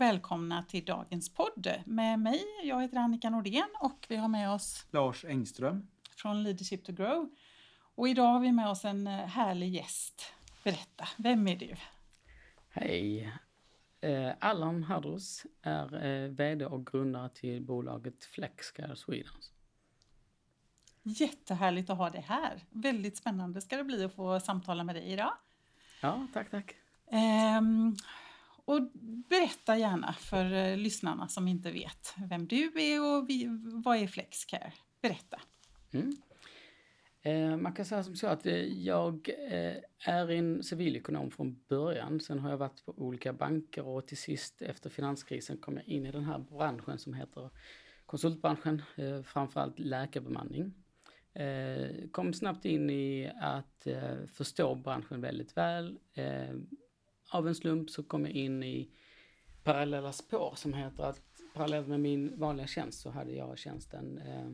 Och välkomna till dagens podd med mig. Jag heter Annika Nordén och vi har med oss Lars Engström. från Leadership to Grow. Och idag har vi med oss en eh, härlig gäst. Berätta, vem är du? Hej! Eh, Allan Hardros är eh, VD och grundare till bolaget Flexcare Sweden. Jättehärligt att ha dig här. Väldigt spännande ska det bli att få samtala med dig idag. Ja, tack, tack. Ehm, och berätta gärna för eh, lyssnarna som inte vet vem du är och vi, vad är Flexcare? Berätta. Mm. Eh, man kan säga som så att eh, jag eh, är en civilekonom från början. Sen har jag varit på olika banker och till sist efter finanskrisen kom jag in i den här branschen som heter konsultbranschen, eh, framförallt läkarbemanning. Eh, kom snabbt in i att eh, förstå branschen väldigt väl. Eh, av en slump så kom jag in i parallella spår som heter att parallellt med min vanliga tjänst så hade jag tjänsten eh,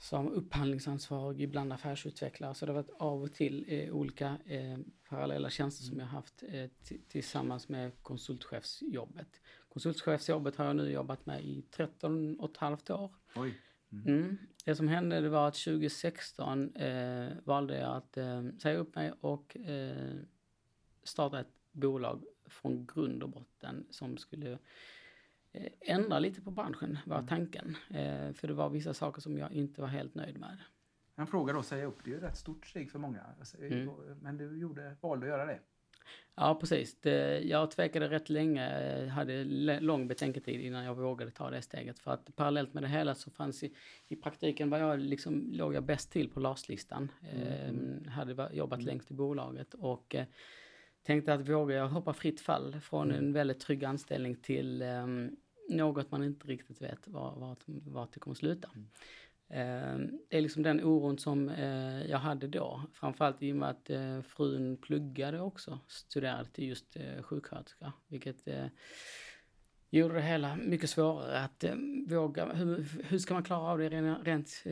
som upphandlingsansvarig, ibland affärsutvecklare. Så det har varit av och till eh, olika eh, parallella tjänster som jag haft eh, tillsammans med konsultchefsjobbet. Konsultchefsjobbet har jag nu jobbat med i 13 och ett halvt år. Oj. Mm. Det som hände det var att 2016 eh, valde jag att eh, säga upp mig och eh, starta ett bolag från grund och botten som skulle eh, ändra lite på branschen, var tanken. Eh, för det var vissa saker som jag inte var helt nöjd med. En fråga då, säga upp, det är ju ett rätt stort steg för många. Mm. Men du gjorde, valde att göra det. Ja, precis. Det, jag tvekade rätt länge, eh, hade lång betänketid innan jag vågade ta det steget. För att parallellt med det hela så fanns i, i praktiken var jag liksom, låg jag bäst till på LAS-listan. Eh, hade va- jobbat längst i bolaget och eh, tänkte att vågar jag hoppa fritt fall från en väldigt trygg anställning till eh, något man inte riktigt vet var, var, var det kommer sluta. Eh, Det är liksom den oron som eh, jag hade då. Framförallt i och med att eh, frun pluggade också, studerade till just eh, sjuksköterska. Vilket gjorde det hela mycket svårare att våga. Hur, hur ska man klara av det rent, rent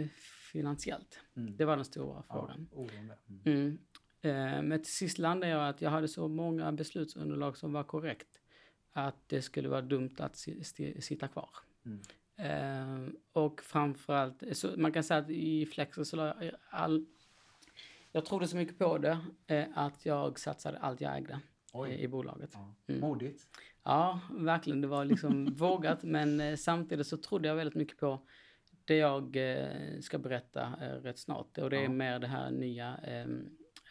finansiellt? Mm. Det var den stora frågan. Ja, oron där. Mm. Eh, men till sist landade jag att jag hade så många beslutsunderlag som var korrekt. Att det skulle vara dumt att sitta kvar. Mm. Eh, och framförallt, så man kan säga att i Flexer så la jag all... Jag trodde så mycket på det eh, att jag satsade allt jag ägde eh, i bolaget. Ja. Mm. Modigt. Ja, verkligen. Det var liksom vågat, men samtidigt så trodde jag väldigt mycket på det jag ska berätta rätt snart. Och det är Ja. mer det här nya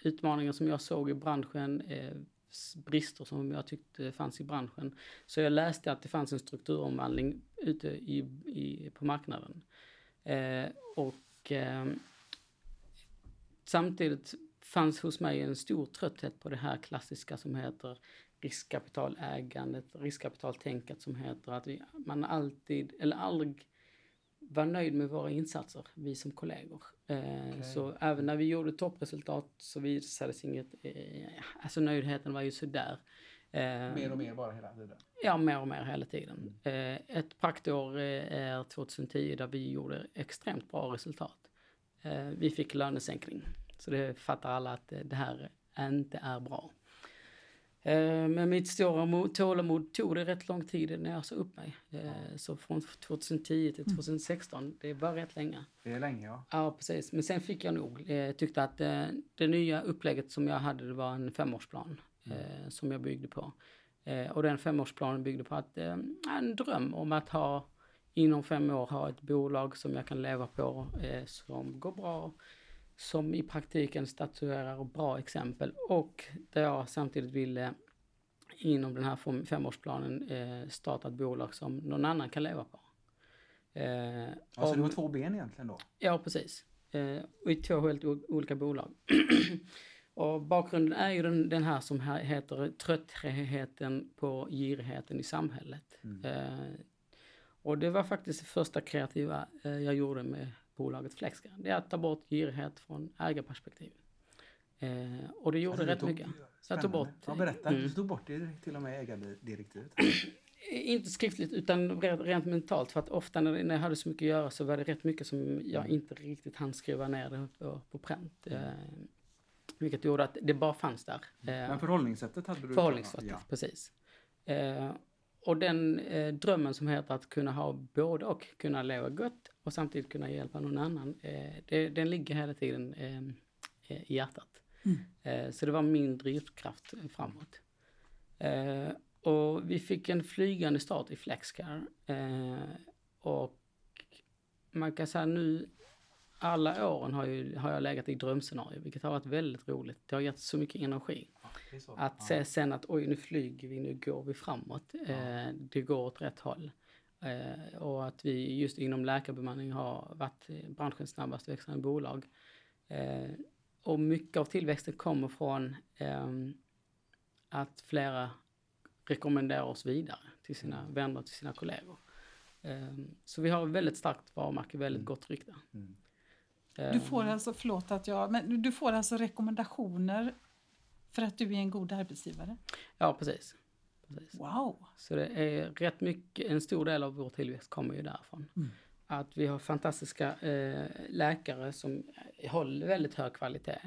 utmaningar som jag såg i branschen, eh, brister som jag tyckte fanns i branschen. Så jag läste att det fanns en strukturomvandling ute i, i, på marknaden. Eh, och eh, samtidigt fanns hos mig en stor trötthet på det här klassiska som heter riskkapitalägandet, riskkapitaltänket som heter att vi, man alltid, eller aldrig var nöjd med våra insatser, vi som kollegor. Eh, Okej. Så även när vi gjorde toppresultat så visade det sig inget, eh, alltså nöjdheten var ju sådär. Eh, Mer och mer bara hela tiden. Ja, mer och mer hela tiden. Eh, ett praktår är 2010 där vi gjorde extremt bra resultat. Vi fick lönesänkning. Så det fattar alla att det här inte är bra. Eh, men mitt stora mo- tålamod tog det rätt lång tid när jag sa upp mig. Eh, så från 2010 till 2016, det var rätt länge. Det är länge ja. Ja, precis. Men sen fick jag nog. Jag tyckte att eh, det nya upplägget som jag hade det var en femårsplan eh, som jag byggde på. Eh, och den femårsplanen byggde på att, eh, en dröm om att ha inom fem år ha ett bolag som jag kan leva på, eh, som går bra, som i praktiken statuerar bra exempel och där jag samtidigt ville inom den här fem- femårsplanen eh, starta ett bolag som någon annan kan leva på. Eh, Alltså du har två ben egentligen då? Ja, precis. Eh, och i två helt olika bolag. och bakgrunden är ju den, den här som här heter tröttheten på girigheten i samhället. Eh, och det var faktiskt det första kreativa eh, jag gjorde med bolaget Flexcar. Det är att ta bort girighet från ägarperspektiv. Eh, och det gjorde Alltså, rätt tog- mycket. Jag tog bort... Ja, berätta. Mm. Du tog bort det till och med ägardirektivet. Inte skriftligt utan rent, mentalt för att ofta när, jag hade så mycket att göra så var det rätt mycket som jag inte riktigt hann skriva ner det på, på pränt. Eh, vilket gjorde att det bara fanns där. Eh, Men förhållningssättet hade du? Förhållningssättet, Ja. precis. Eh, och den drömmen som heter att kunna ha både och, kunna leva gott och samtidigt kunna hjälpa någon annan, den ligger hela tiden i hjärtat. Eh, så det var min drivkraft framåt. Eh, och vi fick en flygande start i Flexcar. Eh, och man kan säga nu, alla åren har, ju, har jag legat i drömscenario, vilket har varit väldigt roligt. Det har gett så mycket energi. Så. Att Ja. se sen att oj, nu flyger vi, nu går vi framåt. Eh, det går åt rätt håll. Och att vi just inom läkarbemanning har varit branschens snabbast växande bolag. Och mycket av tillväxten kommer från ehm, att flera rekommenderar oss vidare till sina vänner, till sina kollegor. Ehm, så vi har väldigt starkt varumärke, väldigt gott rykte. Mm. Du får alltså, förlåt att jag, men du får alltså rekommendationer för att du är en god arbetsgivare? Ja, precis. precis. Wow! Så det är rätt mycket, en stor del av vår tillväxt kommer ju därifrån. Att vi har fantastiska eh, läkare som håller väldigt hög kvalitet.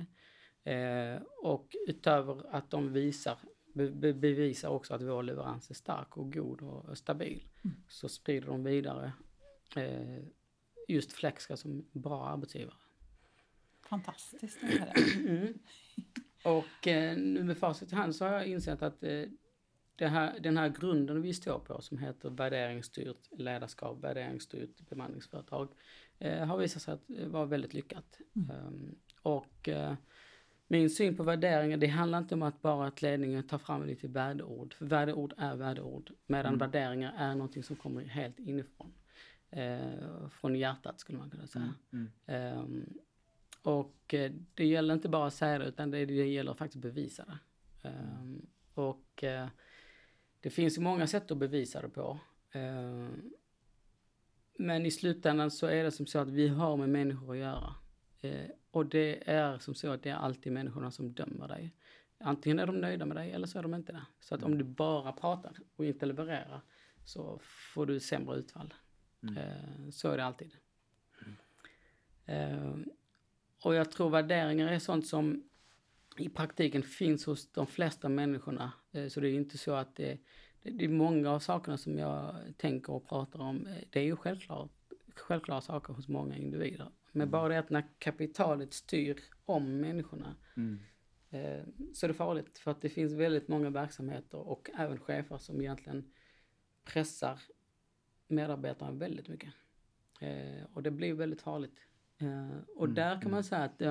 Eh, och utöver att de visar, be, be, bevisar också att vår leverans är stark och god och stabil. Så sprider de vidare eh, just Flexka som bra arbetsgivare. Fantastiskt att höra. Mm. Och eh, nu med facit i hand så har jag insett att eh, det här, den här grunden vi står på som heter värderingsstyrt ledarskap, värderingsstyrt bemanningsföretag eh, har visat sig att vara väldigt lyckat. Ehm, och eh, min syn på värderingar, det handlar inte om att bara att ledningen tar fram lite värdeord. För värdeord är värdeord. Medan värderingar är någonting som kommer helt inifrån. Eh, från hjärtat skulle man kunna säga. Mm. Ehm, och eh, det gäller inte bara att säga det utan det, det gäller faktiskt att bevisa det. Ehm, och eh, det finns ju många sätt att bevisa det på. Ehm, men i slutändan så är det som så att vi har med människor att göra. Eh, och det är som så att det är alltid människorna som dömer dig. Antingen är de nöjda med dig eller så är de inte det. Så att om du bara pratar och inte levererar så får du sämre utfall. Eh, så är det alltid. Eh, och jag tror värderingar är sånt som i praktiken finns hos de flesta människorna. Eh, så det är inte så att det, det, är många av sakerna som jag tänker och pratar om. eh, Det är ju självklart, självklara saker hos många individer. Men bara det att när kapitalet styr om människorna Mm. eh, så är det farligt. För att det finns väldigt många verksamheter och även chefer som egentligen pressar medarbetarna väldigt mycket. Och det blir väldigt farligt. Och där kan man säga att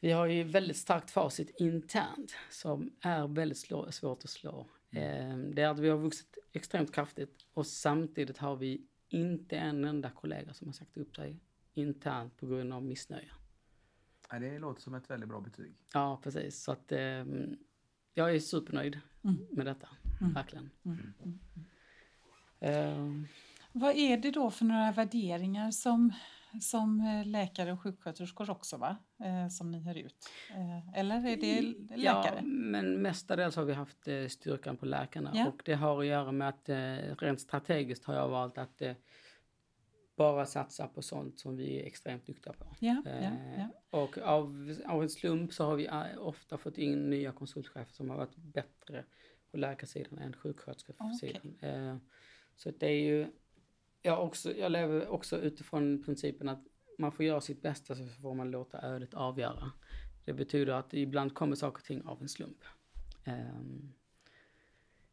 vi har ju väldigt starkt facit internt som är väldigt slå, svårt att slå. Eh, det är att vi har vuxit extremt kraftigt och samtidigt har vi inte en enda kollega som har sagt upp sig internt på grund av missnöje. Ja, det låter som ett väldigt bra betyg. Ja, precis. Så att eh, jag är supernöjd med detta. Verkligen. Eh, Vad är det då för några värderingar som, som eh, läkare och sjuksköterskor också va? Eh, som ni hör ut? Eh, eller är det läkare? Ja, men mestadels har vi haft eh, styrkan på läkarna. Ja. Och det har att göra med att eh, rent strategiskt har jag valt att eh, bara satsa på sånt som vi är extremt duktiga på. Ja, ja, ja. Och av, av en slump så har vi ofta fått in nya konsultchefer som har varit bättre på läkarsidan än sjuksköterskesidan. Eh, så att det är ju, jag, också, jag lever också utifrån principen att man får göra sitt bästa så får man låta ödet avgöra. Det betyder att ibland kommer saker och ting av en slump. Um,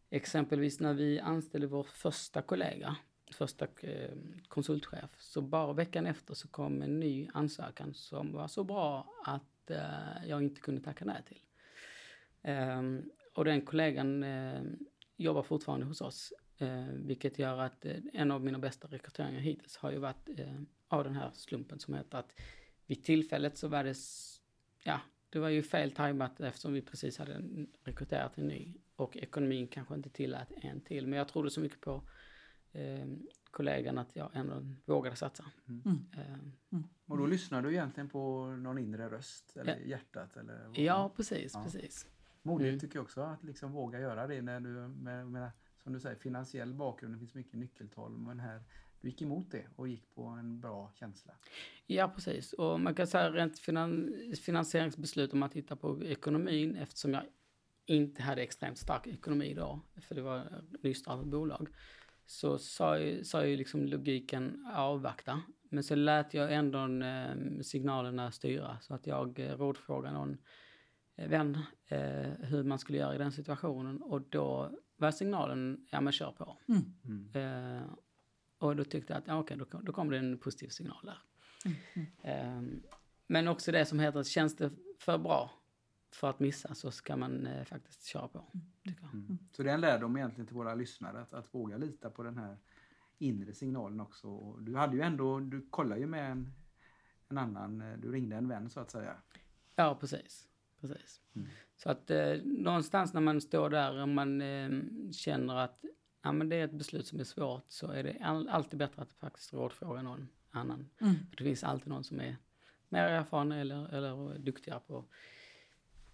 exempelvis när vi anställde vår första kollega, första ehm, konsultchef, så bara veckan efter så kom en ny ansökan som var så bra att uh, jag inte kunde tacka nej till. Um, och den kollegan uh, jobbar fortfarande hos oss, eh, vilket gör att eh, en av mina bästa rekryteringar hittills har ju varit eh, av den här slumpen som heter att vid tillfället så var det, ja, det var ju fel tajmat eftersom vi precis hade rekryterat en ny och ekonomin kanske inte tillät en till. Men jag trodde så mycket på eh, kollegan att jag ändå vågade satsa. Mm. Eh, Och då lyssnar du egentligen på någon inre röst eller Ja. hjärtat? Eller vad? ja, precis, Ja. precis. Modigt Mm. tycker jag också att liksom våga göra det när du med, med som du säger finansiell bakgrund, det finns mycket nyckeltal men här du gick emot det och gick på en bra känsla. Ja, precis. Och man kan säga rent finan finansieringsbeslut om man tittar på ekonomin eftersom jag inte hade extremt stark ekonomi då, för det var nystartat bolag, så sa ju, sa ju liksom logiken avvakta. Men så lät jag ändå eh, signalerna styra så att jag eh, rådfrågade någon eh, vän eh, hur man skulle göra i den situationen och då var signalen, ja men kör på. Mm. Mm. Eh, och då tyckte jag att, ja, okej, då, då kom det en positiv signal där. Mm. Mm. Ehm, men också det som heter att känns det för bra för att missa så ska man eh, faktiskt köra på. Tycker jag. Mm. Så det är en lärdom egentligen till våra lyssnare att, att våga lita på den här inre signalen också. Och du hade ju ändå, du kollade ju med en, en annan, eh, du ringde en vän så att säga. Ja, precis. precis. Mm. Så att eh, någonstans när man står där och man eh, känner att ja, men det är ett beslut som är svårt så är det all, alltid bättre att faktiskt rådfråga någon annan. Mm. För det finns alltid någon som är mer erfaren eller, eller duktigare på,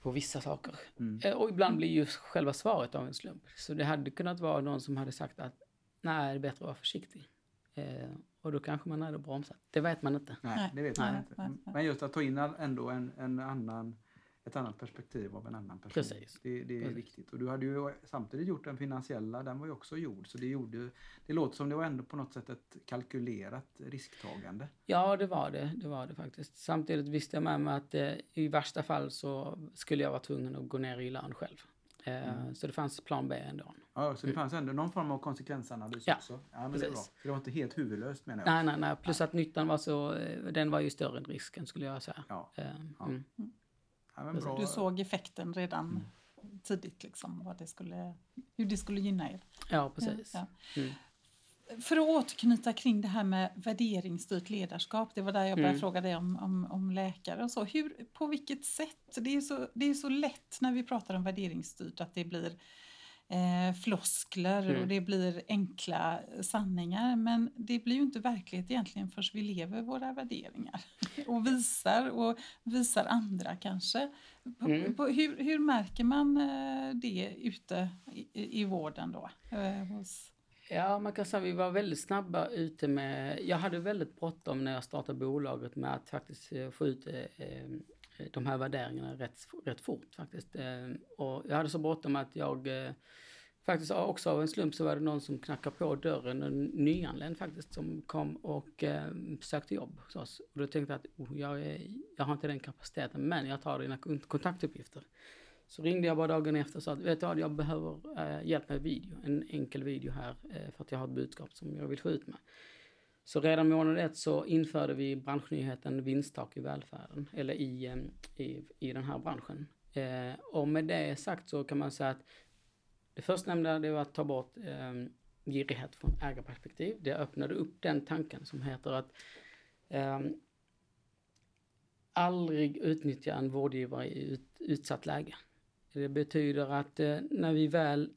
på vissa saker. Mm. Eh, Och ibland blir ju själva svaret av en slump. Så det hade kunnat vara någon som hade sagt att nej, det är bättre att vara försiktig. Eh, och då kanske man hade bromsat. Det vet man inte. Nej, det vet man Nej, inte. Men just att ta in ändå en, en annan, ett annat perspektiv av en annan person. Precis. Det, det är Precis. viktigt. Och du hade ju samtidigt gjort den finansiella, den var ju också gjord. Så det, gjorde, det låter som det var ändå på något sätt ett kalkylerat risktagande. Ja, det var det. Det var det faktiskt. Samtidigt visste jag med mig att eh, i värsta fall så skulle jag vara tvungen att gå ner i lön själv. Eh, Så det fanns plan B ändå. Ja, så det fanns ändå någon form av konsekvensanalys Ja, också. Ja, men det är bra. precis. Så det var inte helt huvudlöst menar jag. Nej, nej, nej. Plus att nyttan var så, eh, den var ju större än risken skulle jag säga. Ja, Eh, Ja. Mm. Ja. Du såg effekten redan tidigt, liksom, vad det skulle, hur det skulle gynna er. Ja, precis. Ja, Mm. För att återknyta kring det här med värderingsstyrt ledarskap, det var där jag började Mm. fråga dig om, om, om läkare och så. Hur, på vilket sätt? Det är, så, det är så lätt när vi pratar om värderingsstyrt att det blir eh, floskler Mm. och det blir enkla sanningar. Men det blir ju inte verklighet egentligen förrän vi lever våra värderingar och visar och visar andra kanske. På, Mm. på, hur, hur märker man eh, det ute i, i vården då? Eh, hos, Ja, man kan säga att vi var väldigt snabba ute med... Jag hade väldigt bråttom när jag startade bolaget med att faktiskt eh, få ut eh, de här värderingarna rätt, rätt fort faktiskt. Eh, och jag hade så bråttom att jag... Eh, faktiskt också av en slump så var det någon som knackade på dörren, en nyanländ faktiskt, som kom och eh, sökte jobb hos oss. Och då tänkte jag att oh, jag, jag har inte den kapaciteten, men jag tar dina kontaktuppgifter. Så ringde jag bara dagen efter och sa att vet du vad, jag behöver eh, hjälp med video, en enkel video här eh, för att jag har ett budskap som jag vill få ut med. Så redan månad ett så införde vi branschnyheten vinsttak i välfärden, eller i, eh, i, i den här branschen. Eh, och med det sagt så kan man säga att det förstnämnda det var att ta bort eh, girighet från ägarperspektiv. Det öppnade upp den tanken som heter att eh, aldrig utnyttja en vårdgivare i ut, utsatt läge. Det betyder att eh, när vi väl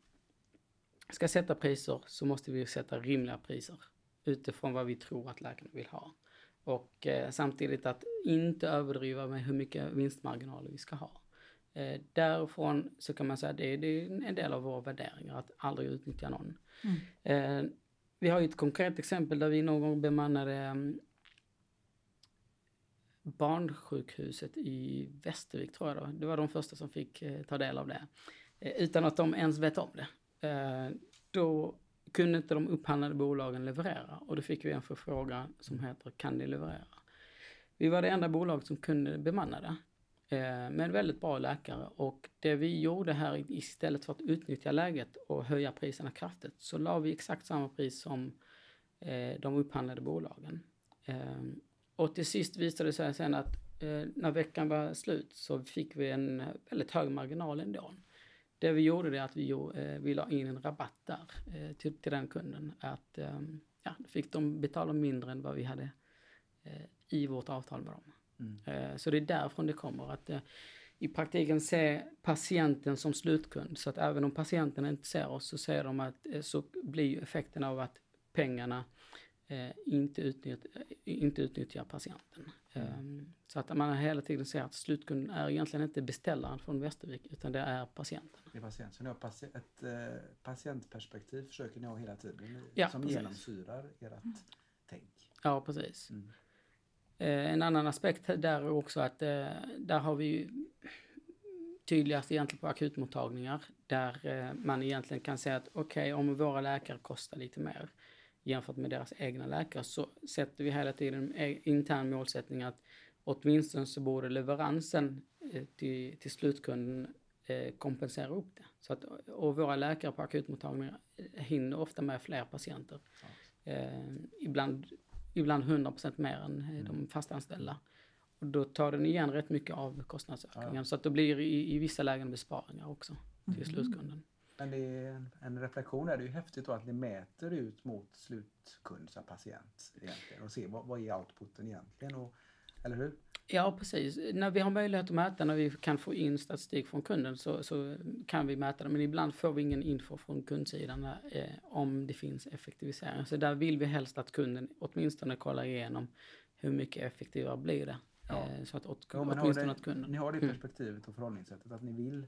ska sätta priser så måste vi sätta rimliga priser utifrån vad vi tror att läkarna vill ha. Och eh, samtidigt att inte överdriva med hur mycket vinstmarginaler vi ska ha. Eh, därifrån så kan man säga att det, är- det är en del av våra värderingar att aldrig utnyttja någon. Mm. Eh, vi har ju ett konkret exempel där vi någon gång bemannade mm, barnsjukhuset i Västervik tror jag då. Det var de första som fick eh, ta del av det. Eh, utan att de ens vet om det. Eh, då kunde inte de upphandlade bolagen leverera och då fick vi en förfrågan som heter Kan ni leverera? Vi var det enda bolaget som kunde bemanna det. Eh, med väldigt bra läkare och det vi gjorde här istället för att utnyttja läget och höja priserna kraftigt så la vi exakt samma pris som eh, de upphandlade bolagen. Eh, och till sist visade det sig sen att eh, när veckan var slut så fick vi en väldigt hög marginal ändå. Det vi gjorde det att vi, eh, vi la in en rabatt där eh, till, till den kunden. Att eh, ja, fick de betala mindre än vad vi hade eh, i vårt avtal med dem. Mm. Eh, så det är därifrån det kommer att eh, i praktiken se patienten som slutkund. Så att även om patienten inte ser oss så ser de att så blir effekten av att pengarna eh, inte, utnyttjar, inte utnyttjar patienten. Um, så att man hela tiden ser att slutkunden är egentligen inte beställaren från Västervik utan det är patienten. Det är patient. Så ni har ett eh, patientperspektiv försöker ni ha hela tiden Ja, som precis. genomsyrar ert tänk. Ja, precis. Mm. Eh, en annan aspekt där är också att eh, där har vi ju tydligast egentligen på akutmottagningar där man egentligen kan säga att okej, om våra läkare kostar lite mer jämfört med deras egna läkare så sätter vi hela tiden en intern målsättning att åtminstone så borde leveransen eh, till, till slutkunden eh, kompensera upp det. Så att, och våra läkare på akutmottagningar eh, hinner ofta med fler patienter. Eh, ibland, ibland 100% mer än eh, de fastanställda. Och då tar den igen rätt mycket av kostnadsökningen. Ja. Så att det blir i, i vissa lägen besparingar också till slutkunden. Men det är en, en reflektion är det ju häftigt då att ni mäter ut mot slutkund, här patient egentligen och ser vad, vad är outputen egentligen. Och, eller hur? Ja, precis. När vi har möjlighet att mäta, när vi kan få in statistik från kunden så, så kan vi mäta det. Men ibland får vi ingen info från kundsidan eh, om det finns effektivisering. Så där vill vi helst att kunden åtminstone kollar igenom hur mycket effektivare blir det. Ja. Eh, så att åt, har åtminstone det, att kunden... Ni har det Mm. perspektivet och förhållningssättet att ni vill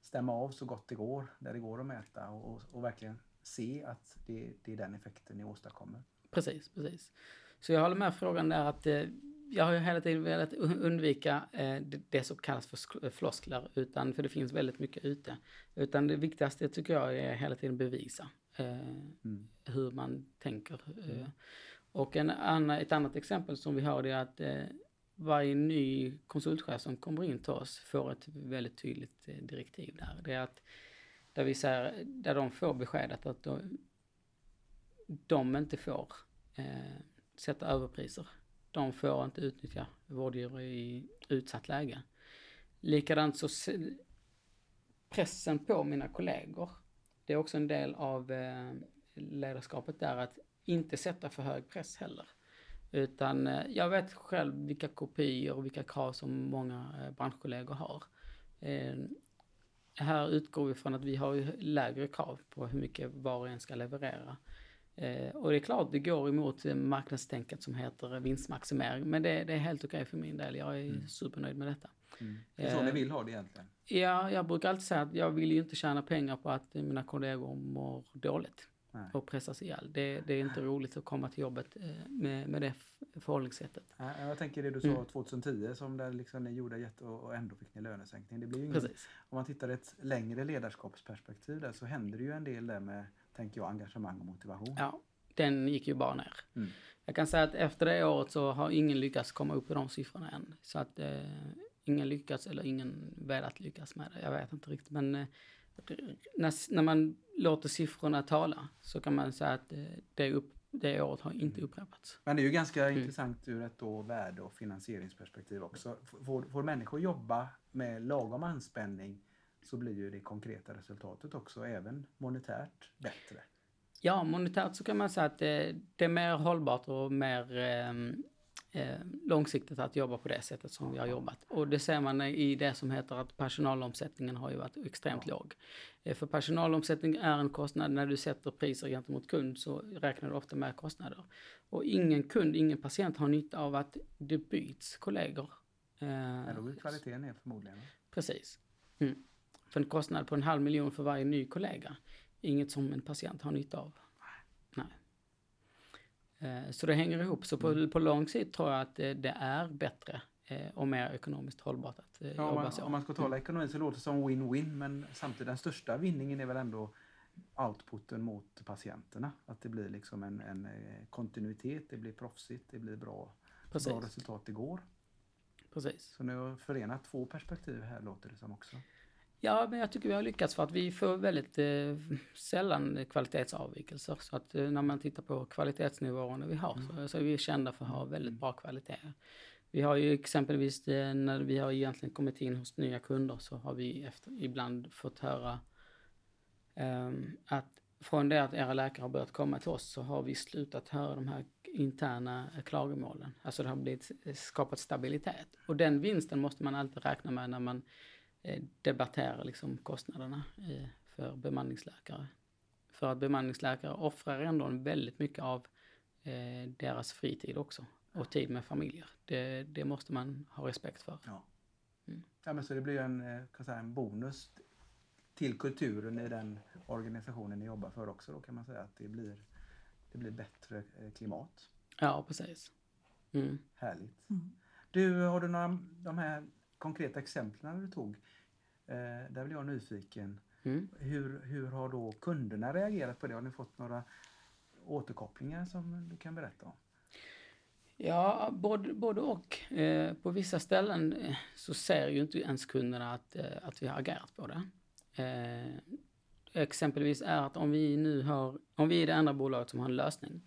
stämma av så gott det går, där det går att mäta och, och, verkligen se att det, det är den effekten ni åstadkommer. Precis, precis. Så jag håller med frågan där att eh, jag har ju hela tiden velat un- undvika eh, det, det som kallas för sk- floskler, utan, för det finns väldigt mycket ute. Utan det viktigaste tycker jag är hela tiden bevisa eh, Mm. hur man tänker. Eh. Och en ett annat exempel som vi har är att eh, varje ny konsultchef som kommer in till oss får ett väldigt tydligt eh, direktiv där. Det är att där vi säger, där de får beskedet att de, de inte får eh, sätta överpriser. De får inte utnyttja vårdgivare i utsatt läge. Likadant så pressen på mina kollegor, det är också en del av eh, ledarskapet där att inte sätta för hög press heller. Utan eh, jag vet själv vilka kopior och vilka krav som många eh, branschkollegor har. Eh, här utgår vi från att vi har lägre krav på hur mycket var och en ska leverera. Eh, och det är klart, det går emot marknadstänket som heter vinstmaximering. Men det, det är helt okej för min del. Jag är supernöjd med detta. Mm. Det är så ni vill ha det egentligen. Ja, jag brukar alltid säga att jag vill ju inte tjäna pengar på att mina kollegor mår dåligt Nej. och pressas ihjäl. Det, det är inte roligt att komma till jobbet eh, med, med det förhållningssättet. Ja, Jag tänker det du sa Mm. 2010 som där liksom ni gjorde jätte och ändå fick ni lönesänkning. Det blir ingen, Precis. om man tittar ett längre ledarskapsperspektiv där så händer det ju en del där med, tänker jag, engagemang och motivation. Ja, den gick ju bara ner. Mm. Jag kan säga att efter det året så har ingen lyckats komma upp i de siffrorna än. Så att eh, ingen lyckats eller ingen velat lyckas med det. Jag vet inte riktigt men eh, när, när man låter siffrorna tala så kan man säga att det, upp, det året har inte upprepats. Men det är ju ganska Mm. intressant ur ett då värde och finansieringsperspektiv också. Får, får människor jobba med lagom anspänning så blir ju det konkreta resultatet också även monetärt bättre. Ja, monetärt så kan man säga att det, det är mer hållbart och mer eh, långsiktigt att jobba på det sättet som vi har jobbat. Och det ser man i det som heter att personalomsättningen har ju varit extremt låg. Eh, för personalomsättning är en kostnad, när du sätter priser gentemot kund så räknar du ofta med kostnader. Och ingen kund, ingen patient har nytta av att det byts kollegor. Eh, Men då blir kvaliteten ner förmodligen. Precis. Mm. För en kostnad på en halv miljon för varje ny kollega, inget som en patient har nytta av. Eh, Så det hänger ihop. Så på, på lång sikt tror jag att det, är bättre eh, och mer ekonomiskt hållbart att eh, Ja, om, jobba man, så. om man ska tala ekonomi så låter det som win-win men samtidigt den största vinningen är väl ändå outputen mot patienterna. Att det blir liksom en, en kontinuitet, det blir proffsigt, det blir bra, Precis. bra resultat det går. Precis. Så nu har förenat två perspektiv här låter det som också. Ja, men jag tycker vi har lyckats för att vi får väldigt eh, sällan kvalitetsavvikelser. Så att eh, när man tittar på kvalitetsnivåerna vi har så, så är vi kända för att ha väldigt bra kvalitet. Vi har ju exempelvis eh, när vi har egentligen kommit in hos nya kunder så har vi efter, ibland fått höra ehm, att från det att era läkare har börjat komma till oss så har vi slutat höra de här interna klagomålen. Alltså det har blivit eh, skapat stabilitet. Och den vinsten måste man alltid räkna med när man eh, debatterar liksom kostnaderna eh, för bemanningsläkare. För att bemanningsläkare offrar ändå en väldigt mycket av eh, deras fritid också. Och tid med familjer. Det, det måste man ha respekt för. Ja. Mm. Ja, men så det blir en, kan säga, en bonus till kulturen i den organisationen ni jobbar för också då kan man säga att det blir, det blir bättre klimat. Ja, precis. Mm. Härligt. Mm. Du, har du några de här konkreta exemplen du tog? Eh, där blir jag nyfiken. Mm. Hur, hur har då kunderna reagerat på det? Har ni fått några återkopplingar som du kan berätta om? Ja, både, både och. Eh, på vissa ställen eh, så ser ju inte ens kunderna att, eh, att vi har agerat på det. Eh, exempelvis är att om vi nu har, om vi är det enda bolaget som har en lösning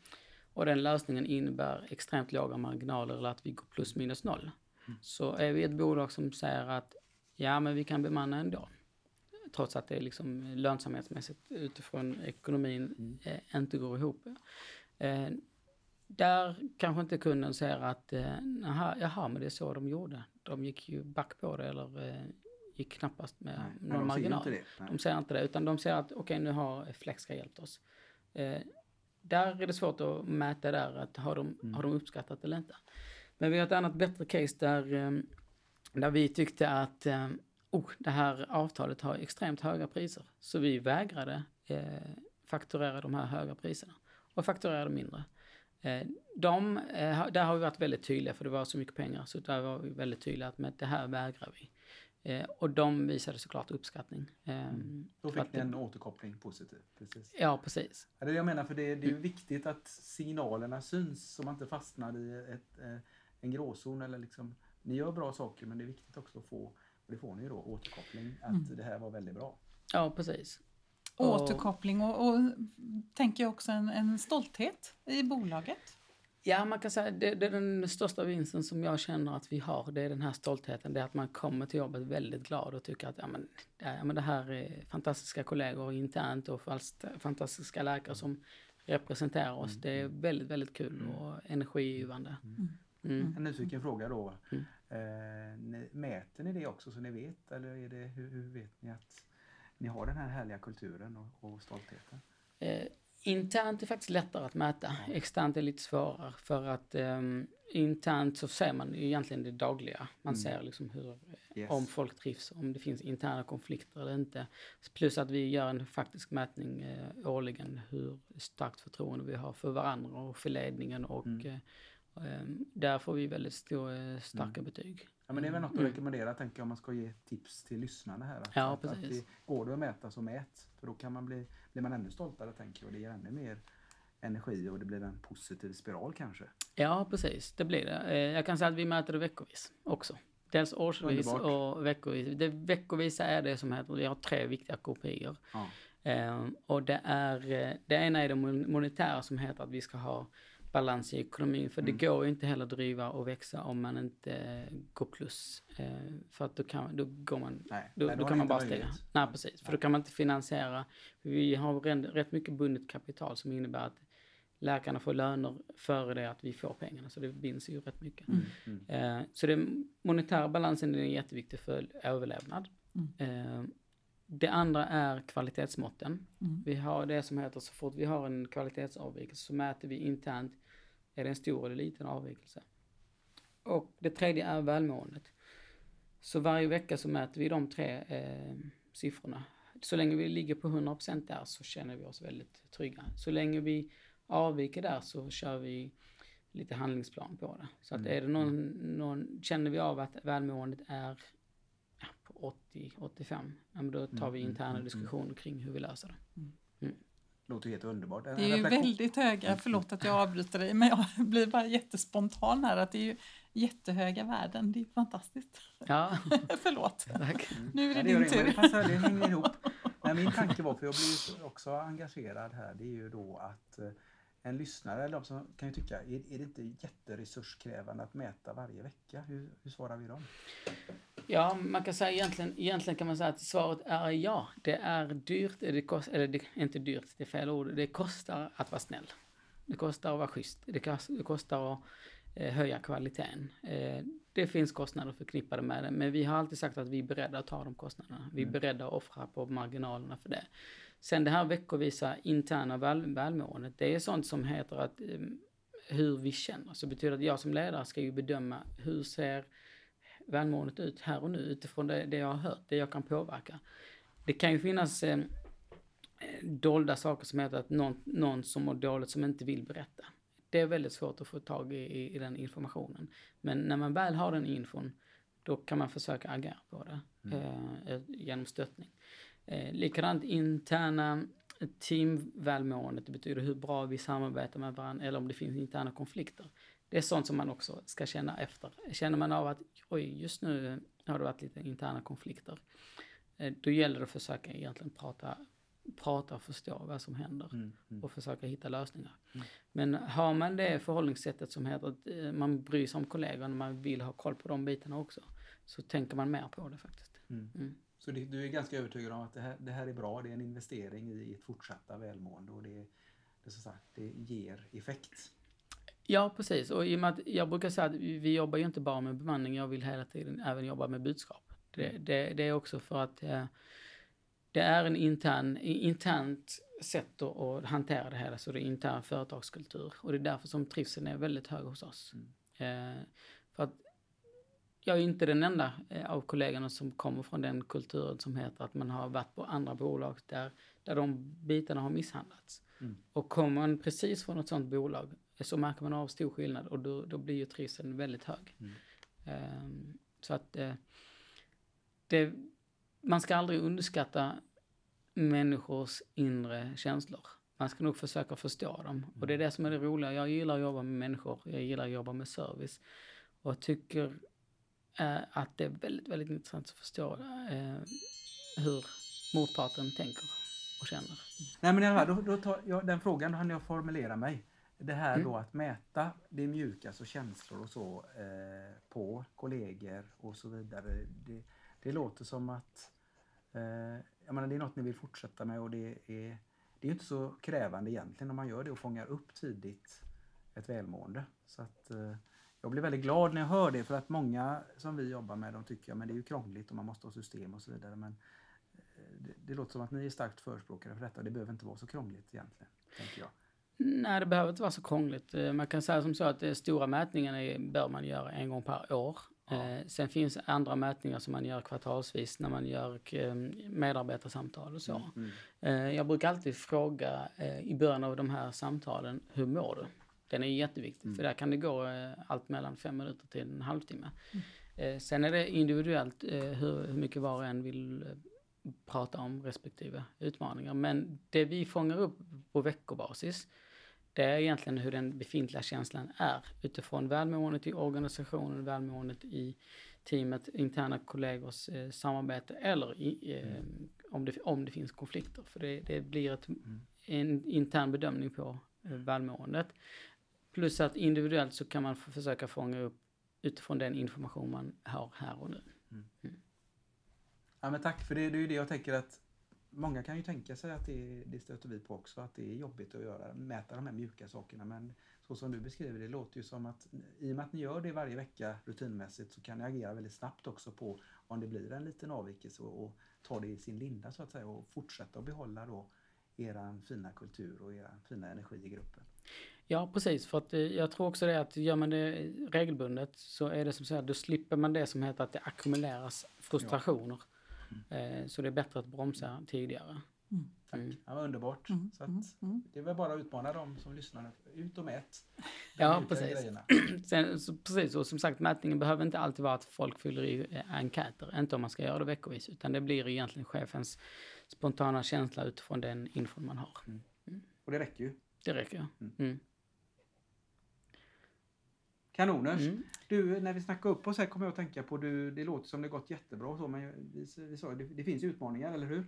och den lösningen innebär extremt låga marginaler eller att vi går plus minus noll. Så är vi ett bolag som säger att ja, men vi kan bemanna ändå. Trots att det är liksom lönsamhetsmässigt utifrån ekonomin eh, inte går ihop. Eh, där kanske inte kunden säger att eh, jaha, jaha, men det är så de gjorde. De gick ju back på det eller eh, gick knappast med Nej, någon de ser marginal. De säger inte det, utan de säger att okej, nu har Flexka hjälpt oss. Eh, där är det svårt att mäta där, att har de, Mm. har de uppskattat eller inte. Men vi har ett annat bättre case där, eh, där vi tyckte att eh, oh, det här avtalet har extremt höga priser. Så vi vägrade eh, fakturera de här höga priserna och fakturerade mindre. Eh, de, eh, där har vi varit väldigt tydliga för det var så mycket pengar så där var vi väldigt tydliga att med det här vägrar vi. Eh, och de visade såklart uppskattning. Eh, Då fick ni det- en återkoppling positiv. Precis. Ja, precis. Det är det jag menar, för det, det är Mm. viktigt att signalerna syns så man inte fastnar i ett, eh, en gråzon. Eller liksom, ni gör bra saker men det är viktigt också att få, och det får ni ju då, återkoppling, att Mm. det här var väldigt bra. Ja, precis. Och- Återkoppling och, och tänker jag också en, en stolthet i bolaget. Ja, man kan säga det, det är den största vinsten som jag känner att vi har. Det är den här stoltheten. Det är att man kommer till jobbet väldigt glad och tycker att ja, men, ja, men det här är fantastiska kollegor internt och fast, fantastiska läkare som representerar oss. Det är väldigt, väldigt kul och energigivande. Mm. En nyfiken fråga då. Mm. Eh, ni, mäter ni det också så ni vet? Eller är det, hur, hur vet ni att ni har den här härliga kulturen och, och stoltheten? Eh, internt är faktiskt lättare att mäta. Externt är lite svårare för att ehm, internt så ser man ju egentligen det dagliga. Man Mm. ser liksom hur, Yes. om folk trivs, om det finns interna konflikter eller inte. Plus att vi gör en faktisk mätning eh, årligen hur starkt förtroende vi har för varandra och för ledningen och Mm. Eh, ehm, där får vi väldigt stora, starka betyg. Ja, men det är väl något att Mm. rekommendera tänker jag om man ska ge tips till lyssnarna här. Att, Ja, att, att precis. det går det att mäta så mät. För då kan man bli, blir man ännu stoltare tänker jag och det ger ännu mer energi och det blir en positiv spiral kanske. Ja, precis. Det blir det. Eh, Jag kan säga att vi mäter det veckovis också. Dels årsvis Underbart. och veckovis. Det veckovisa är det som heter, vi har tre viktiga kopior. Ja. Eh, och det är, eh, det ena är det mon- monetära som heter att vi ska ha balans i ekonomin. För Mm. det går ju inte heller att driva och växa om man inte eh, går plus. Eh, för att då, kan, då går man Nej, då, nej, då har kan man bara stänga. möjlighet. Nej, precis. För då kan man inte finansiera. Vi har rätt, mycket bundet kapital som innebär att läkarna får löner före det att vi får pengarna. Så det binds ju rätt mycket. Mm. Mm. Eh, så den monetära balansen är jätteviktig för överlevnad. Eh, det andra är kvalitetsmåtten. Mm. Vi har det som heter så fort vi har en kvalitetsavvikelse så mäter vi internt är det en stor eller liten avvikelse. Och det tredje är välmåendet. Så varje vecka så mäter vi de tre eh, siffrorna. Så länge vi ligger på 100% där så känner vi oss väldigt trygga. Så länge vi avviker där så kör vi lite handlingsplan på det. Så att Mm. är det någon, någon, känner vi av att välmåendet är ja, på 80-85, ja, men då tar Mm, vi mm, interna mm, mm. diskussioner kring hur vi löser det. Låter helt underbart. En Det är ju väldigt höga, förlåt att jag avbryter dig, men jag blir bara jättespontan här att det är ju jättehöga värden. Det är fantastiskt. Ja, förlåt. tack. Nu är det Nej, gör din men Det tur. passar, det hänger ihop. Nej, min tanke var, för jag blir också engagerad här, det är ju då att eh, en lyssnare, eller de som kan ju tycka, är, är det inte jätteresurskrävande att mäta varje vecka? Hur, hur svarar vi dem? Ja, man kan säga egentligen, egentligen kan man säga att svaret är ja. Det är dyrt, det kost, eller det är inte dyrt, det är fel ord. Det kostar att vara snäll. Det kostar att vara schysst. Det, det kostar att eh, höja kvaliteten. Eh, det finns kostnader förknippade med det, men vi har alltid sagt att vi är beredda att ta de kostnaderna. Vi är beredda att offra på marginalerna för det. Sen det här veckovisa interna väl, välmåendet, det är sånt som heter att eh, hur vi känner. Så betyder att jag som ledare ska ju bedöma hur ser välmåendet ut här och nu utifrån det, det jag har hört, det jag kan påverka. Det kan ju finnas eh, dolda saker som heter att någon, någon som mår dåligt som inte vill berätta. Det är väldigt svårt att få tag i, i, i den informationen. Men när man väl har den infon, då kan man försöka agera på det mm. eh, genom stöttning. Eh, likadant interna teamvälmåendet, det betyder hur bra vi samarbetar med varandra eller om det finns interna konflikter. Det är sånt som man också ska känna efter. Känner man av att oj, just nu har det varit lite interna konflikter. Eh, då gäller det att försöka egentligen prata, prata och förstå vad som händer mm, mm. och försöka hitta lösningar. Mm. Men har man det förhållningssättet som heter att eh, man bryr sig om kollegorna, man vill ha koll på de bitarna också, så tänker man mer på det faktiskt. Mm. Mm. Så det, du är ganska övertygad om att det här, det här är bra, det är en investering i ett fortsatta välmående och det, det, så sagt, det ger effekt? Ja, precis. Och i och med att jag brukar säga att vi jobbar ju inte bara med bemanning, jag vill hela tiden även jobba med budskap. Det, det, det är också för att eh, det är en intern, internt sätt att, att hantera det hela, så det är intern företagskultur. Och det är därför som trivseln är väldigt hög hos oss. Mm. Eh, för att jag är inte den enda eh, av kollegorna som kommer från den kulturen som heter att man har varit på andra bolag där, där de bitarna har misshandlats. Mm. Och kommer man precis från ett sådant bolag så märker man av stor skillnad och då, då blir ju trivseln väldigt hög. Mm. Um, så att uh, det, man ska aldrig underskatta människors inre känslor. Man ska nog försöka förstå dem. Mm. Och det är det som är det roliga. Jag gillar att jobba med människor, jag gillar att jobba med service. Och tycker uh, att det är väldigt, väldigt intressant att förstå uh, hur motparten tänker och känner. Nej men jag, då, då tar jag, den frågan då hann jag formulera mig. Det här mm. då att mäta det mjuka, alltså känslor och så eh, på kollegor och så vidare. Det, det låter som att eh, jag menar, det är något ni vill fortsätta med och det är, det är inte så krävande egentligen om man gör det och fångar upp tidigt ett välmående. Så att, eh, jag blir väldigt glad när jag hör det för att många som vi jobbar med de tycker att det är ju krångligt och man måste ha system och så vidare. Men eh, det, det låter som att ni är starkt förespråkare för detta. Det behöver inte vara så krångligt egentligen, tänker jag. Nej, det behöver inte vara så krångligt. Eh, man kan säga som så att de stora mätningarna bör man göra en gång per år. Ja. Eh, sen finns andra mätningar som man gör kvartalsvis när man gör eh, medarbetarsamtal och så. Mm, mm. Jag brukar alltid fråga i början av de här samtalen, hur mår du? Den är jätteviktig, mm. för där kan det gå allt mellan fem minuter till en halvtimme. Mm. Sen är det individuellt hur, hur mycket var och en vill prata om respektive utmaningar. Men det vi fångar upp på veckobasis, det är egentligen hur den befintliga känslan är utifrån välmåendet i organisationen, välmåendet i teamet, interna kollegors eh, samarbete eller i, eh, mm. om, det, om det finns konflikter. För det, det blir ett, mm. en intern bedömning på eh, välmåendet. Plus att individuellt så kan man försöka fånga upp utifrån den information man har här och nu. Mm. Ja, men tack, för det, det är ju det jag tänker att många kan ju tänka sig att det, det stöter vi på också, att det är jobbigt att göra, mäta de här mjuka sakerna. Men så som du beskriver det låter ju som att i och med att ni gör det varje vecka rutinmässigt så kan ni agera väldigt snabbt också på om det blir en liten avvikelse och, och ta det i sin linda så att säga och fortsätta att behålla då eran fina kultur och eran fina energi i gruppen. Ja precis, för att eh, jag tror också det att gör man det regelbundet så är det som så här, då slipper man det som heter att det ackumuleras frustrationer. Ja. Mm. Så det är bättre att bromsa tidigare. Mm. Tack, mm. ja, underbart. Mm. Så mm. Mm. Det är väl bara att utmana dem som lyssnar. Ut och mät. Ja, precis. Sen, så, precis. Och som sagt, mätningen behöver inte alltid vara att folk fyller i eh, enkäter. Inte om man ska göra det veckovis. Utan det blir egentligen chefens spontana känsla utifrån den info man har. Och det räcker ju. Det räcker, ja. Kanoners. Mm. Du, när vi snackar upp oss här kommer jag att tänka på, du, det låter som det gått jättebra och så, men vi, vi sa det, det finns utmaningar, eller hur?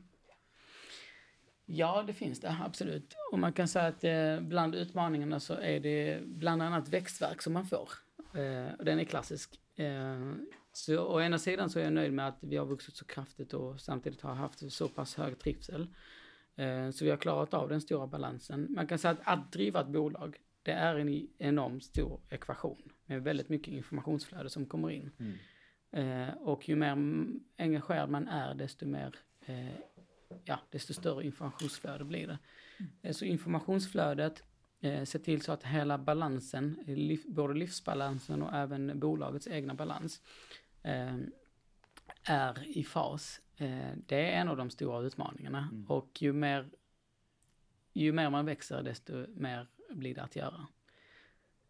Ja, det finns det absolut. Och man kan säga att eh, bland utmaningarna så är det bland annat växtverk som man får. Eh, och den är klassisk. Eh, så å ena sidan så är jag nöjd med att vi har vuxit så kraftigt och samtidigt har haft så pass hög trivsel. Eh, så vi har klarat av den stora balansen. Man kan säga att att driva ett bolag, det är en enormt stor ekvation med väldigt mycket informationsflöde som kommer in. Mm. Eh, och ju mer engagerad man är, desto mer, eh, ja, desto större informationsflöde blir det. Mm. Eh, så informationsflödet eh, se till så att hela balansen, liv, både livsbalansen och även bolagets egna balans, eh, är i fas. Eh, det är en av de stora utmaningarna Mm. och ju mer, ju mer man växer desto mer blir det att göra.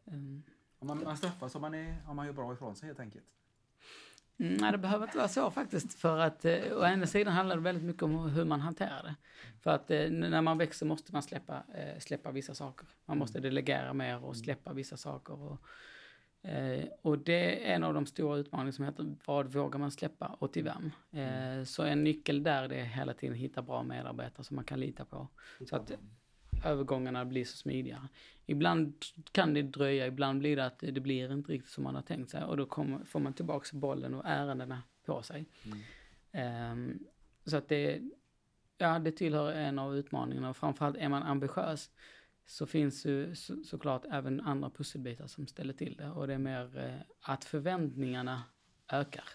Um, Om man, man straffas om man, är, om man gör bra ifrån sig helt enkelt. Mm, Nej, det behöver inte vara så faktiskt. För att eh, å ena sidan handlar det väldigt mycket om hur man hanterar det. För att eh, när man växer måste man släppa, eh, släppa vissa saker. Man måste delegera mer och släppa vissa saker. Och, eh, och det är en av de stora utmaningarna som heter vad vågar man släppa och till vem? Eh, så en nyckel där det är hela tiden hitta bra medarbetare som man kan lita på. Så att övergångarna blir så smidiga. Ibland kan det dröja, ibland blir det att det blir inte riktigt som man har tänkt sig och då kommer, får man tillbaks bollen och ärendena på sig. Mm. Um, så att det, ja, det tillhör en av utmaningarna och framförallt är man ambitiös så finns ju så, såklart även andra pusselbitar som ställer till det och det är mer eh, att förväntningarna ökar.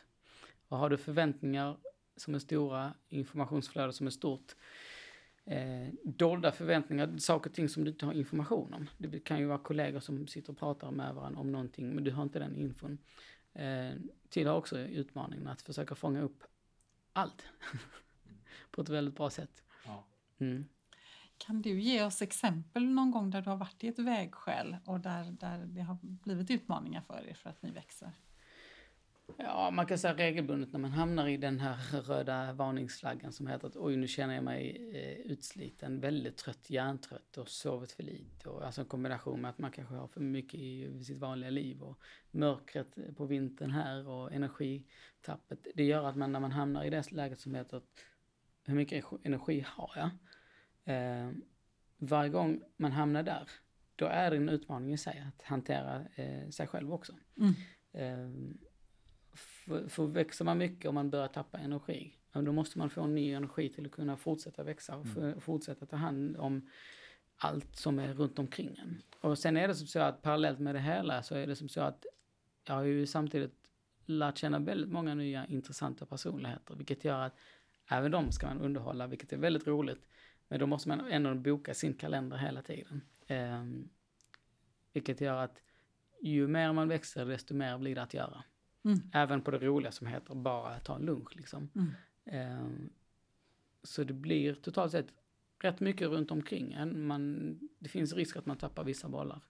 Och har du förväntningar som är stora, informationsflöde som är stort, eh, dolda förväntningar, saker och ting som du inte har information om. Det kan ju vara kollegor som sitter och pratar med varandra om någonting, men du har inte den infon. Eh, tillhör också utmaningen att försöka fånga upp allt på ett väldigt bra sätt. Ja. Mm. Kan du ge oss exempel någon gång där du har varit i ett vägskäl och där, där det har blivit utmaningar för er för att ni växer? Ja, man kan säga regelbundet när man hamnar i den här röda varningsflaggan som heter att oj, nu känner jag mig eh, utsliten, väldigt trött, hjärntrött och sovit för lite. Och, alltså en kombination med att man kanske har för mycket i sitt vanliga liv och mörkret på vintern här och energitappet. Det gör att man när man hamnar i det läget som heter att hur mycket energi har jag? Eh, varje gång man hamnar där, då är det en utmaning i sig att hantera eh, sig själv också. Mm. Eh, för, för växer man mycket och man börjar tappa energi, då måste man få en ny energi till att kunna fortsätta växa och för, fortsätta ta hand om allt som är runt omkring en. Och sen är det som så att parallellt med det hela så är det som så att jag har ju samtidigt lärt känna väldigt många nya intressanta personligheter, vilket gör att även de ska man underhålla, vilket är väldigt roligt. Men då måste man ändå boka sin kalender hela tiden. Eh, vilket gör att ju mer man växer, desto mer blir det att göra. Mm. Även på det roliga som heter bara ta en lunch liksom. Mm. Eh, så det blir totalt sett rätt mycket runt omkring en. Man, det finns risk att man tappar vissa bollar.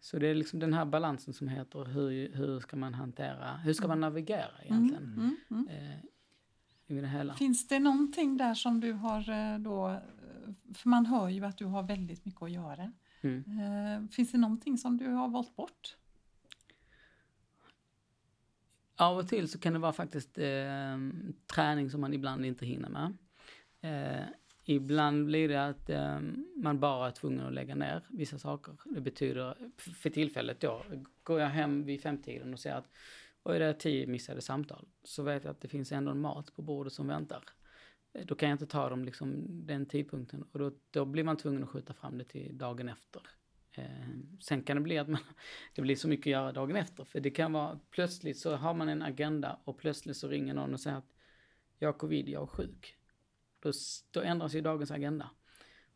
Så det är liksom den här balansen som heter hur, hur ska man hantera, hur ska man navigera egentligen? Mm, mm. Eh, i det hela. Finns det någonting där som du har eh, då, för man hör ju att du har väldigt mycket att göra. Mm. Eh, Finns det någonting som du har valt bort? Av och till så kan det vara faktiskt eh, träning som man ibland inte hinner med. Eh, ibland blir det att eh, man bara är tvungen att lägga ner vissa saker. Det betyder, för tillfället då, går jag hem vid femtiden och ser att oj, det är tio missade samtal. Så vet jag att det finns ändå en mat på bordet som väntar. Eh, Då kan jag inte ta dem liksom den tidpunkten och då, då blir man tvungen att skjuta fram det till dagen efter. Eh, sen kan det bli att man, det blir så mycket att göra dagen efter. För det kan vara plötsligt så har man en agenda och plötsligt så ringer någon och säger att jag har covid, jag är sjuk. Då, då ändras ju dagens agenda.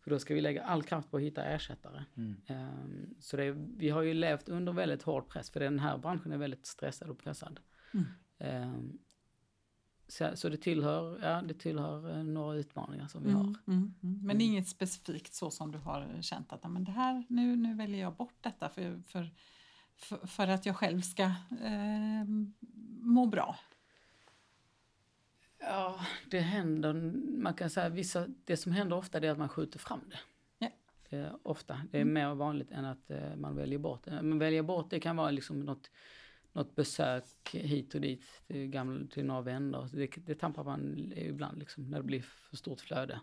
För då ska vi lägga all kraft på att hitta ersättare. Mm. Ehm, så det, vi har ju levt under väldigt hård press för den här branschen är väldigt stressad och pressad. Mm. Ehm, så, så det tillhör, ja, det tillhör eh, några utmaningar som vi har. Mm, mm, mm. Men det är inget specifikt så som du har känt att "Ja, men det här, nu, nu väljer jag bort detta för, för, för, för att jag själv ska eh, må bra. Ja, det händer, man kan säga vissa, det som händer ofta det är att man skjuter fram det. Ja. Eh, ofta, det är mer vanligt än att eh, man väljer bort det. Men välja bort det kan vara liksom något, något besök hit och dit till, gamla, till några vänner. Det, det tappar man ibland liksom när det blir för stort flöde.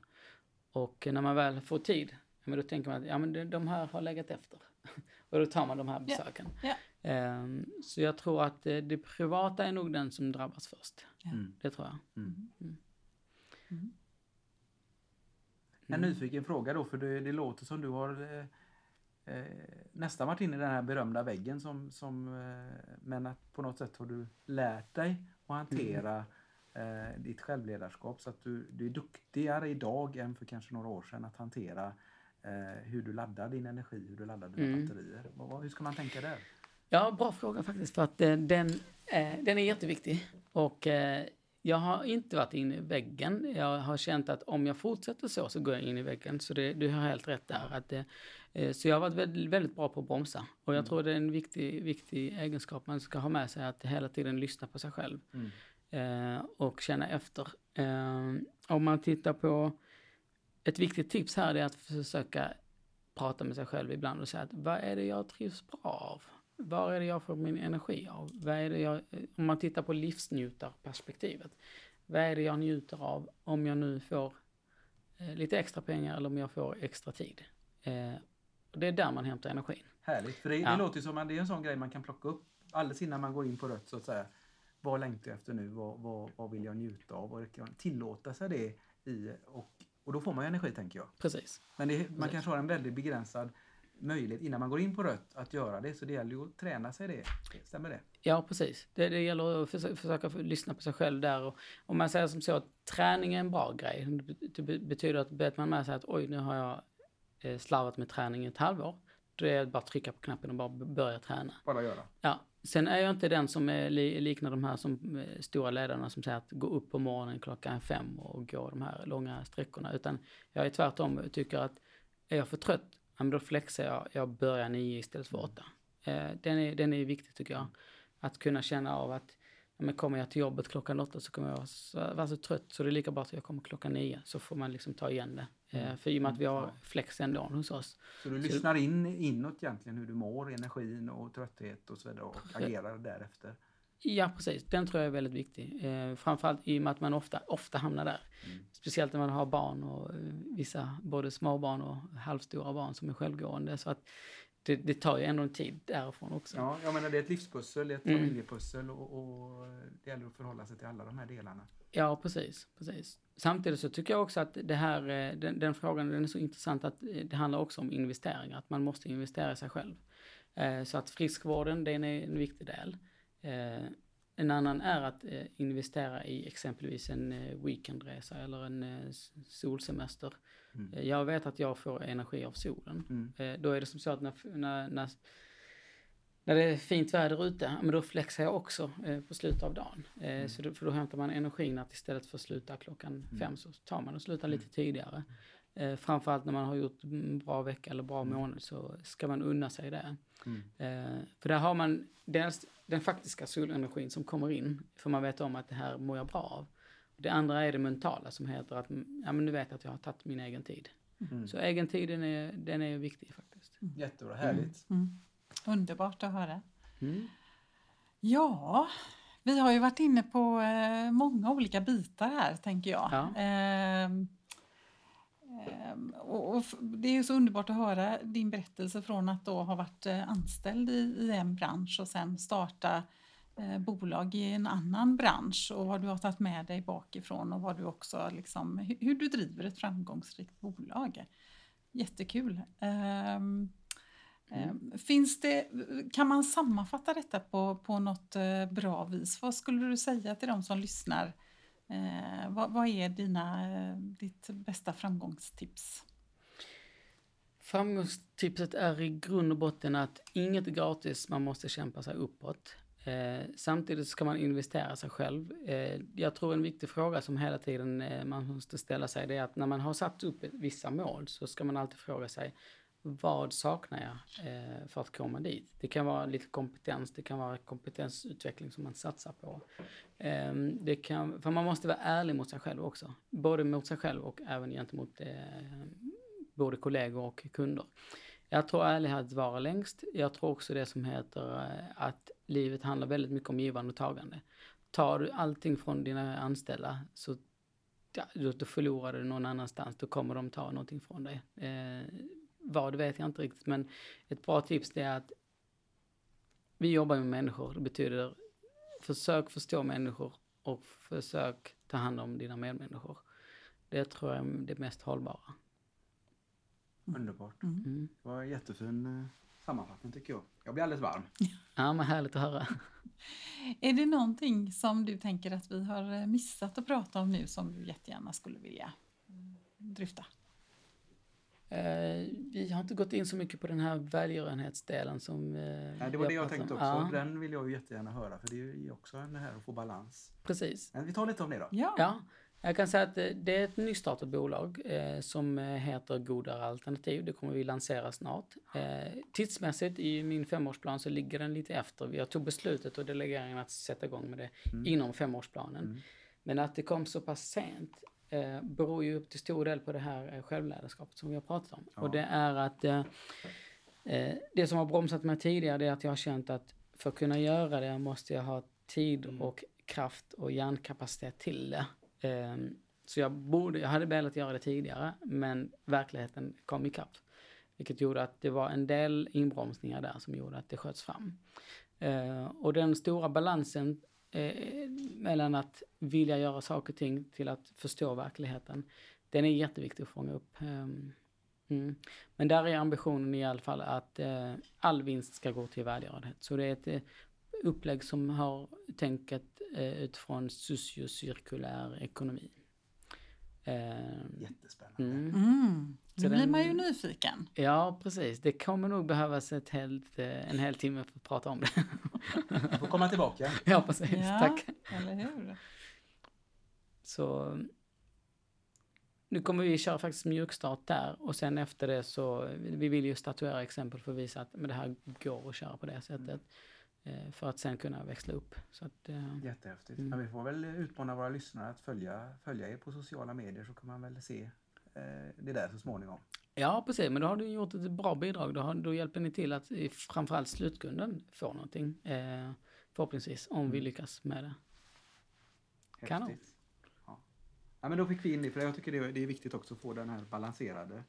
Och när man väl får tid, ja, men då tänker man att ja, men de- här har legat efter. och då tar man de här besöken. Ja. Ehm, så jag tror att eh, det privata är nog den som drabbas först. Mm. Det tror jag. Mm. Mm. En Mm. nyfiken fråga då, för det, det låter som du har eh, nästan varit inne i den här berömda väggen som, som eh, men att på något sätt har du lärt dig att hantera eh, ditt självledarskap så att du, du är duktigare idag än för kanske några år sedan att hantera eh, hur du laddar din energi, hur du laddar dina Mm. batterier. Hur ska man tänka där? Ja, bra fråga faktiskt. För att eh, den, eh, den är jätteviktig. Och jag har inte varit inne i väggen. Jag har känt att om jag fortsätter så, så går jag in i väggen. Så det, du har helt rätt där. Att, det, eh, så jag har varit väldigt, väldigt bra på att bromsa. Och jag tror det är en viktig, viktig egenskap man ska ha med sig. Att hela tiden lyssna på sig själv. Mm. eh, och känna efter. Eh, om man tittar på ett viktigt tips här är att försöka prata med sig själv ibland och säga att vad är det jag trivs bra av? Var är det jag får min energi av? Vad är det jag, om man tittar på livsnjutarperspektivet. Vad är det jag njuter av om jag nu får eh, lite extra pengar eller om jag får extra tid? Eh, och det är där man hämtar energin. Härligt, för det, Ja. det låter ju som att det är en sån grej man kan plocka upp alldeles innan man går in på rött så att säga. Vad längtar jag efter nu? Vad, vad, vad vill jag njuta av? Och kan tillåta sig det i och, och då får man ju energi tänker jag. Precis. Men det, man Precis. kanske har en väldigt begränsad möjlighet innan man går in på rött att göra det. Så det gäller ju att träna sig det. Stämmer det? Ja, precis. Det, det gäller att försöka, försöka lyssna på sig själv där. Och, om man säger som så att träning är en bra grej. Det be- betyder att vet man med sig att oj, nu har jag eh, slarvat med träning i ett halvår. Då är det bara att trycka på knappen och bara börja träna. Bara göra. Ja, sen är jag inte den som är liknar de här som eh, stora ledarna som säger att gå upp på morgonen klockan fem och gå de här långa sträckorna. Utan jag är tvärtom och tycker att är jag för trött, ja, men då flexar jag, jag börjar nio istället för åtta. Eh, den, är, den är viktig tycker jag. Att kunna känna av att ja, men kommer jag till jobbet klockan åtta så kommer jag vara så, vara så trött så det är lika bra att jag kommer klockan nio så får man liksom ta igen det. Eh, för i och med att vi har flex ändå hos oss. Så du lyssnar in inåt egentligen hur du mår, energin och trötthet och så vidare och agerar därefter. Ja, precis. Den tror jag är väldigt viktig. Eh, framförallt i och med att man ofta, ofta hamnar där. Mm. Speciellt när man har barn och eh, vissa, både småbarn och halvstora barn som är självgående. Så att det, det tar ju ändå en tid därifrån också. Ja, jag menar det är ett livspussel, det är ett Mm. familjepussel och, och det gäller att förhålla sig till alla de här delarna. Ja, precis, precis. Samtidigt så tycker jag också att det här, eh, den, den frågan den är så intressant att eh, det handlar också om investeringar, att man måste investera i sig själv. Eh, Så att friskvården, den är en viktig del. Eh, En annan är att eh, investera i exempelvis en eh, weekendresa eller en solsemester. Mm. Jag vet att jag får energi av solen. Mm. Då är det som så att när, när, när, när det är fint väder ute, men då flexar jag också på slutet av dagen. Eh, så då, för då hämtar man energin att istället för att sluta klockan fem så tar man och slutar lite tidigare. Eh, framförallt när man har gjort en bra vecka eller bra månad så ska man unna sig det. Mm. Eh, för där har man dels den faktiska solenergin som kommer in, för man vet om att det här mår jag bra av. Det andra är det mentala som heter att, mm, ja men nu vet jag att jag har tagit min egen tid. Mm. Så egen tid den är, den är viktig faktiskt. Jättebra, härligt. Mm. Underbart att höra. Mm. Ja, vi har ju varit inne på eh, många olika bitar här, tänker jag. Ja. Ehm, och, och det är ju så underbart att höra din berättelse från att då ha varit eh, anställd i, i en bransch och sen starta eh, bolag i en annan bransch och vad du har tagit med dig bakifrån och vad du också liksom, hur, hur du driver ett framgångsrikt bolag. Jättekul. Ehm, ehm, Finns det, kan man sammanfatta detta på, på något eh, bra vis? Vad skulle du säga till de som lyssnar? Eh, vad, vad är dina, eh, ditt bästa framgångstips? Framgångstipset är i grund och botten att inget är gratis, man måste kämpa sig uppåt. Eh, samtidigt ska man investera sig själv. Eh, jag tror en viktig fråga som hela tiden eh, man måste ställa sig det är att när man har satt upp vissa mål så ska man alltid fråga sig vad saknar jag eh, för att komma dit? Det kan vara lite kompetens, det kan vara kompetensutveckling som man satsar på. Eh, det kan, för man måste vara ärlig mot sig själv också. Både mot sig själv och även gentemot eh, både kollegor och kunder. Jag tror ärlighet varar längst. Jag tror också det som heter eh, att livet handlar väldigt mycket om givande och tagande. Tar du allting från dina anställda så ja, då, då förlorar du någon annanstans. Då kommer de ta någonting från dig. Eh, vad vet jag inte riktigt men ett bra tips det är att vi jobbar med människor. Det betyder försök förstå människor och försök ta hand om dina medmänniskor. Det tror jag är det mest hållbara. Underbart. Mm. Det var en jättefin eh, sammanfattning tycker jag. Jag blir alldeles varm. Ja, men härligt att höra. Är det någonting som du tänker att vi har missat att prata om nu som du jättegärna skulle vilja mm, dryfta? Eh, vi har inte gått in så mycket på den här välgörenhetsdelen som... Eh, Nej, det var det jag tänkte också. Ja. Den vill jag ju jättegärna höra för det är ju också det här att få balans. Precis. Men vi tar lite om det då. Ja. ja. Jag kan säga att det är ett nystartat bolag eh, som heter Godare Alternativ. Det kommer vi lansera snart. Eh, tidsmässigt i min femårsplan så ligger den lite efter. Vi har tog beslutet och delegeringen att sätta igång med det mm. inom femårsplanen. Mm. Men att det kom så pass sent eh, beror ju till stor del på det här eh, självledarskapet som vi har pratat om. Ja. Och det är att eh, eh, det som har bromsat mig tidigare är att jag har känt att för att kunna göra det måste jag ha tid mm. och kraft och hjärnkapacitet till det. Eh, så jag, borde, jag hade velat göra det tidigare men verkligheten kom ikapp. Vilket gjorde att det var en del inbromsningar där som gjorde att det sköts fram. Eh, och den stora balansen eh, mellan att vilja göra saker och ting till att förstå verkligheten. Den är jätteviktig att fånga upp. Um, mm. Men där är ambitionen i alla fall att eh, all vinst ska gå till välgörenhet. Så det är ett eh, upplägg som har tänket eh, utifrån sociocirkulär ekonomi. Eh, Jättespännande. Mm. Mm. Nu blir man ju nyfiken. Ja, precis. Det kommer nog behövas ett helt, eh, en hel timme för att prata om det. Du får komma tillbaka. Ja, precis. Ja, Tack. Eller hur? Så nu kommer vi köra faktiskt mjukstart där och sen efter det så, vi vill ju statuera exempel för att visa att men det här går att köra på det sättet. Mm. För att sen kunna växla upp. Så att, eh, Jättehäftigt. Mm. Ja, vi får väl utmana våra lyssnare att följa, följa er på sociala medier så kan man väl se det där så småningom. Ja precis, men då har du gjort ett bra bidrag. Då, har, då hjälper ni till att framförallt slutkunden får någonting. Eh, förhoppningsvis, om mm. vi lyckas med det. Häftigt. Kanon. Ja. ja. men då fick vi in det, för jag tycker det är, det är viktigt också att få den här balanserade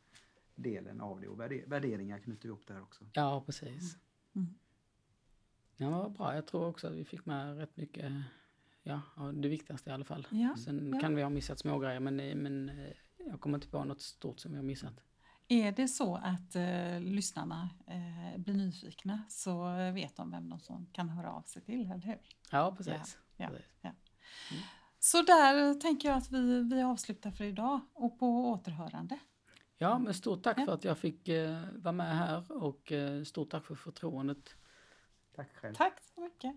delen av det och värderingar knyter ihop där också. Ja, precis. Mm. Ja, vad bra. Jag tror också att vi fick med rätt mycket, ja, det viktigaste i alla fall. Ja, Sen ja. kan vi ha missat små grejer men, men eh, jag kommer inte på något stort som har missat. Är det så att eh, lyssnarna eh, blir nyfikna så vet de vem de som kan höra av sig till, eller hur? Ja, precis. Ja, precis. ja. Mm. Så där tänker jag att vi, vi avslutar för idag och på återhörande. Ja, men stort tack för att jag fick eh, vara med här och eh, stort tack för förtroendet. Tack själv. Tack så mycket.